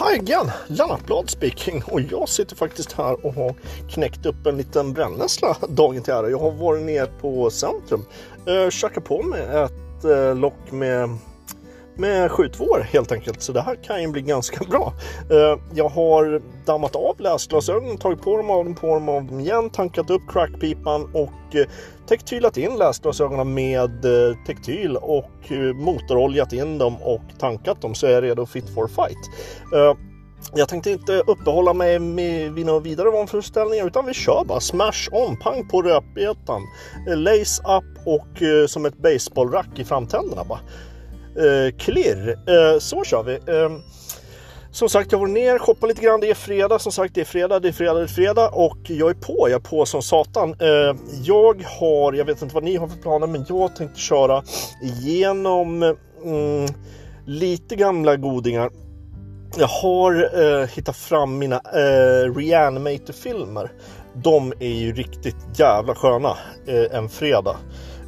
Hi again, Lennart speaking och jag sitter faktiskt här och har knäckt upp en liten brännässla dagen till ära. Jag har varit ner på centrum, eh, käkat på mig ett eh, lock med med skjutvår helt enkelt. Så det här kan ju bli ganska bra. Eh, jag har dammat av läsglasögonen, tagit på dem av dem, på dem av dem igen, tankat upp crackpipan och eh, tektylat in läsglasögonen med eh, tektyl och motoroljat in dem och tankat dem så är jag redo fit for fight. Jag tänkte inte uppehålla mig med, vid några vidare vanföreställningar utan vi kör bara smash on, pang på rödbetan, lace up och som ett baseballrack i framtänderna bara eh, klirr. Eh, så kör vi. Eh, som sagt, jag var ner, shoppat lite grann. Det är fredag, som sagt, det är fredag, det är fredag, det är fredag och jag är på. Jag är på som satan. Eh, jag har, jag vet inte vad ni har för planer, men jag tänkte köra igenom mm, lite gamla godingar. Jag har eh, hittat fram mina eh, Reanimator-filmer. De är ju riktigt jävla sköna eh, en fredag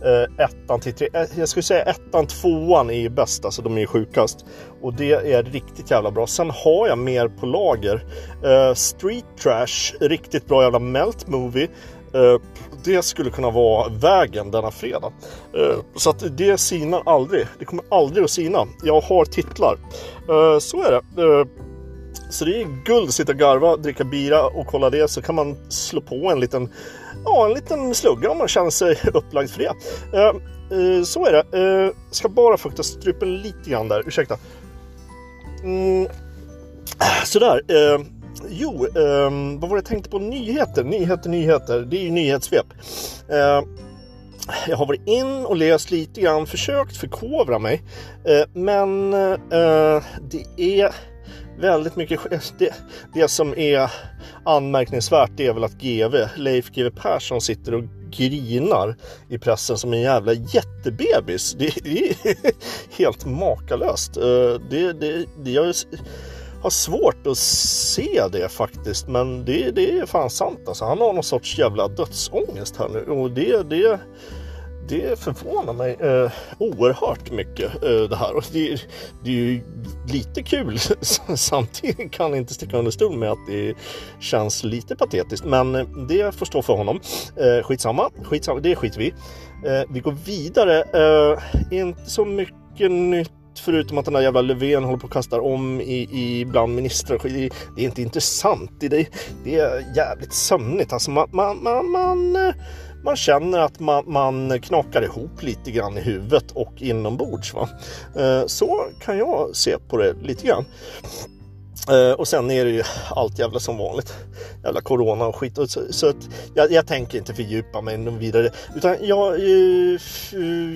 eh, ettan till tre. Eh, jag skulle säga ettan, tvåan är ju bäst, alltså de är ju sjukast. Och det är riktigt jävla bra. Sen har jag mer på lager. Eh, Street Trash, riktigt bra jävla melt movie. Eh, det skulle kunna vara vägen denna fredag. Eh, så att det sinar aldrig. Det kommer aldrig att sina. Jag har titlar. Eh, så är det. Eh, så det är guld att sitta och garva, dricka bira och kolla det så kan man slå på en liten, ja, en liten slugga om man känner sig upplagd för det. Uh, uh, så är det. Uh, ska bara fukta strupen lite grann där, ursäkta. Mm. Sådär. Uh, jo, ehm, vad var det jag tänkte på? Nyheter, nyheter, nyheter. Det är ju nyhetssvep. Jag har varit in och läst lite grann, försökt förkovra mig. Men det är väldigt mycket. Eh, det, det som är anmärkningsvärt det är väl att GV, Leif GW Persson sitter och grinar i pressen som en jävla jättebebis. Det, det är helt makalöst. Eh, det, det, det, jag har svårt att se det faktiskt, men det, det är fan sant. Alltså, han har någon sorts jävla dödsångest här nu och det, det det förvånar mig eh, oerhört mycket eh, det här. Och det, det, är ju lite kul. Samtidigt kan jag inte sticka under stol med att det känns lite patetiskt. Men eh, det får stå för honom. Eh, skitsamma, skitsamma det skiter vi eh, Vi går vidare. Eh, inte så mycket nytt förutom att den där jävla Löfven håller på att kasta om i, i bland ministrar. Det, det är inte intressant. Det, det är jävligt sömnigt. Alltså man, man, man, man eh, man känner att man, man knakar ihop lite grann i huvudet och inombords. Va? Eh, så kan jag se på det lite grann. Uh, och sen är det ju allt jävla som vanligt. Jävla corona och skit. Så, så att jag, jag, tänker inte fördjupa mig någon vidare. Utan jag, uh,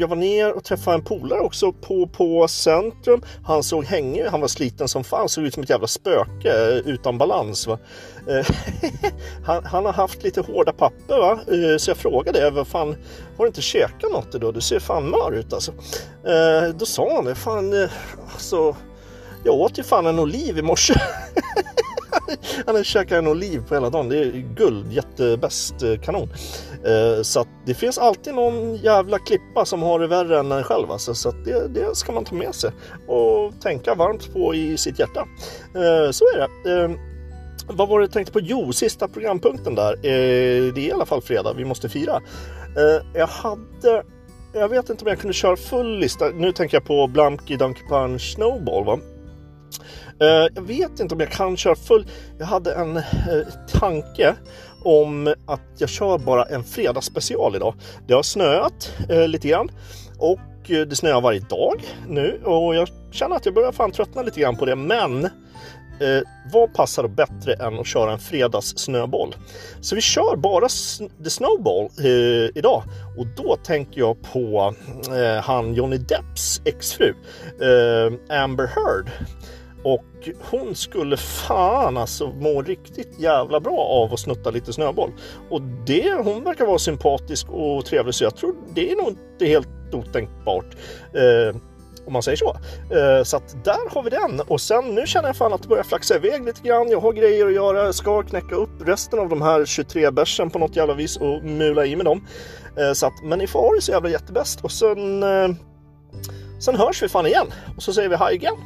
jag var ner och träffade en polare också på, på centrum. Han såg hängig Han var sliten som fan. Såg ut som ett jävla spöke eh, utan balans. Va? Uh, han, han, har haft lite hårda papper. Va? så jag frågade vad fan, har du inte käkat något idag? Du ser fan mör ut alltså. då sa han det. Fan, alltså jag åt ju fan en oliv i morse. Han har käkat en oliv på hela dagen. Det är guld, jättebäst, eh, kanon. Eh, så att det finns alltid någon jävla klippa som har det värre än en själv. Alltså. Så att det, det ska man ta med sig och tänka varmt på i sitt hjärta. Eh, så är det. Vad var det jag tänkte på? Jo, sista programpunkten där. Det är i alla fall fredag, vi måste fira. Jag hade jag vet inte om jag kunde köra full lista. Nu tänker jag på Blamki Donkey Punch Snowball. Va? Eh, jag vet inte om jag kan köra full. Jag hade en eh, tanke om att jag kör bara en fredagsspecial idag. Det har snöat eh, lite grann och det snöar varje dag nu och jag känner att jag börjar fan tröttna lite grann på det. Men eh, vad passar då bättre än att köra en fredagssnöboll? Så vi kör bara The Snowball eh, idag och då tänker jag på eh, han Johnny Depps exfru Amber Heard och hon skulle fan alltså må riktigt jävla bra av att snutta lite snöboll. Och det, hon verkar vara sympatisk och trevlig så jag tror det är nog inte helt otänkbart. Eh, om man säger så. Eh, så att där har vi den. Och sen nu känner jag fan att det börjar flaxa iväg lite grann. Jag har grejer att göra. Jag ska knäcka upp resten av de här 23 bärsen på något jävla vis och mula i med dem. Eh, så att, men ni får ha det så jävla jättebäst och sen eh, Sen hörs vi fan igen och så säger vi hej igen.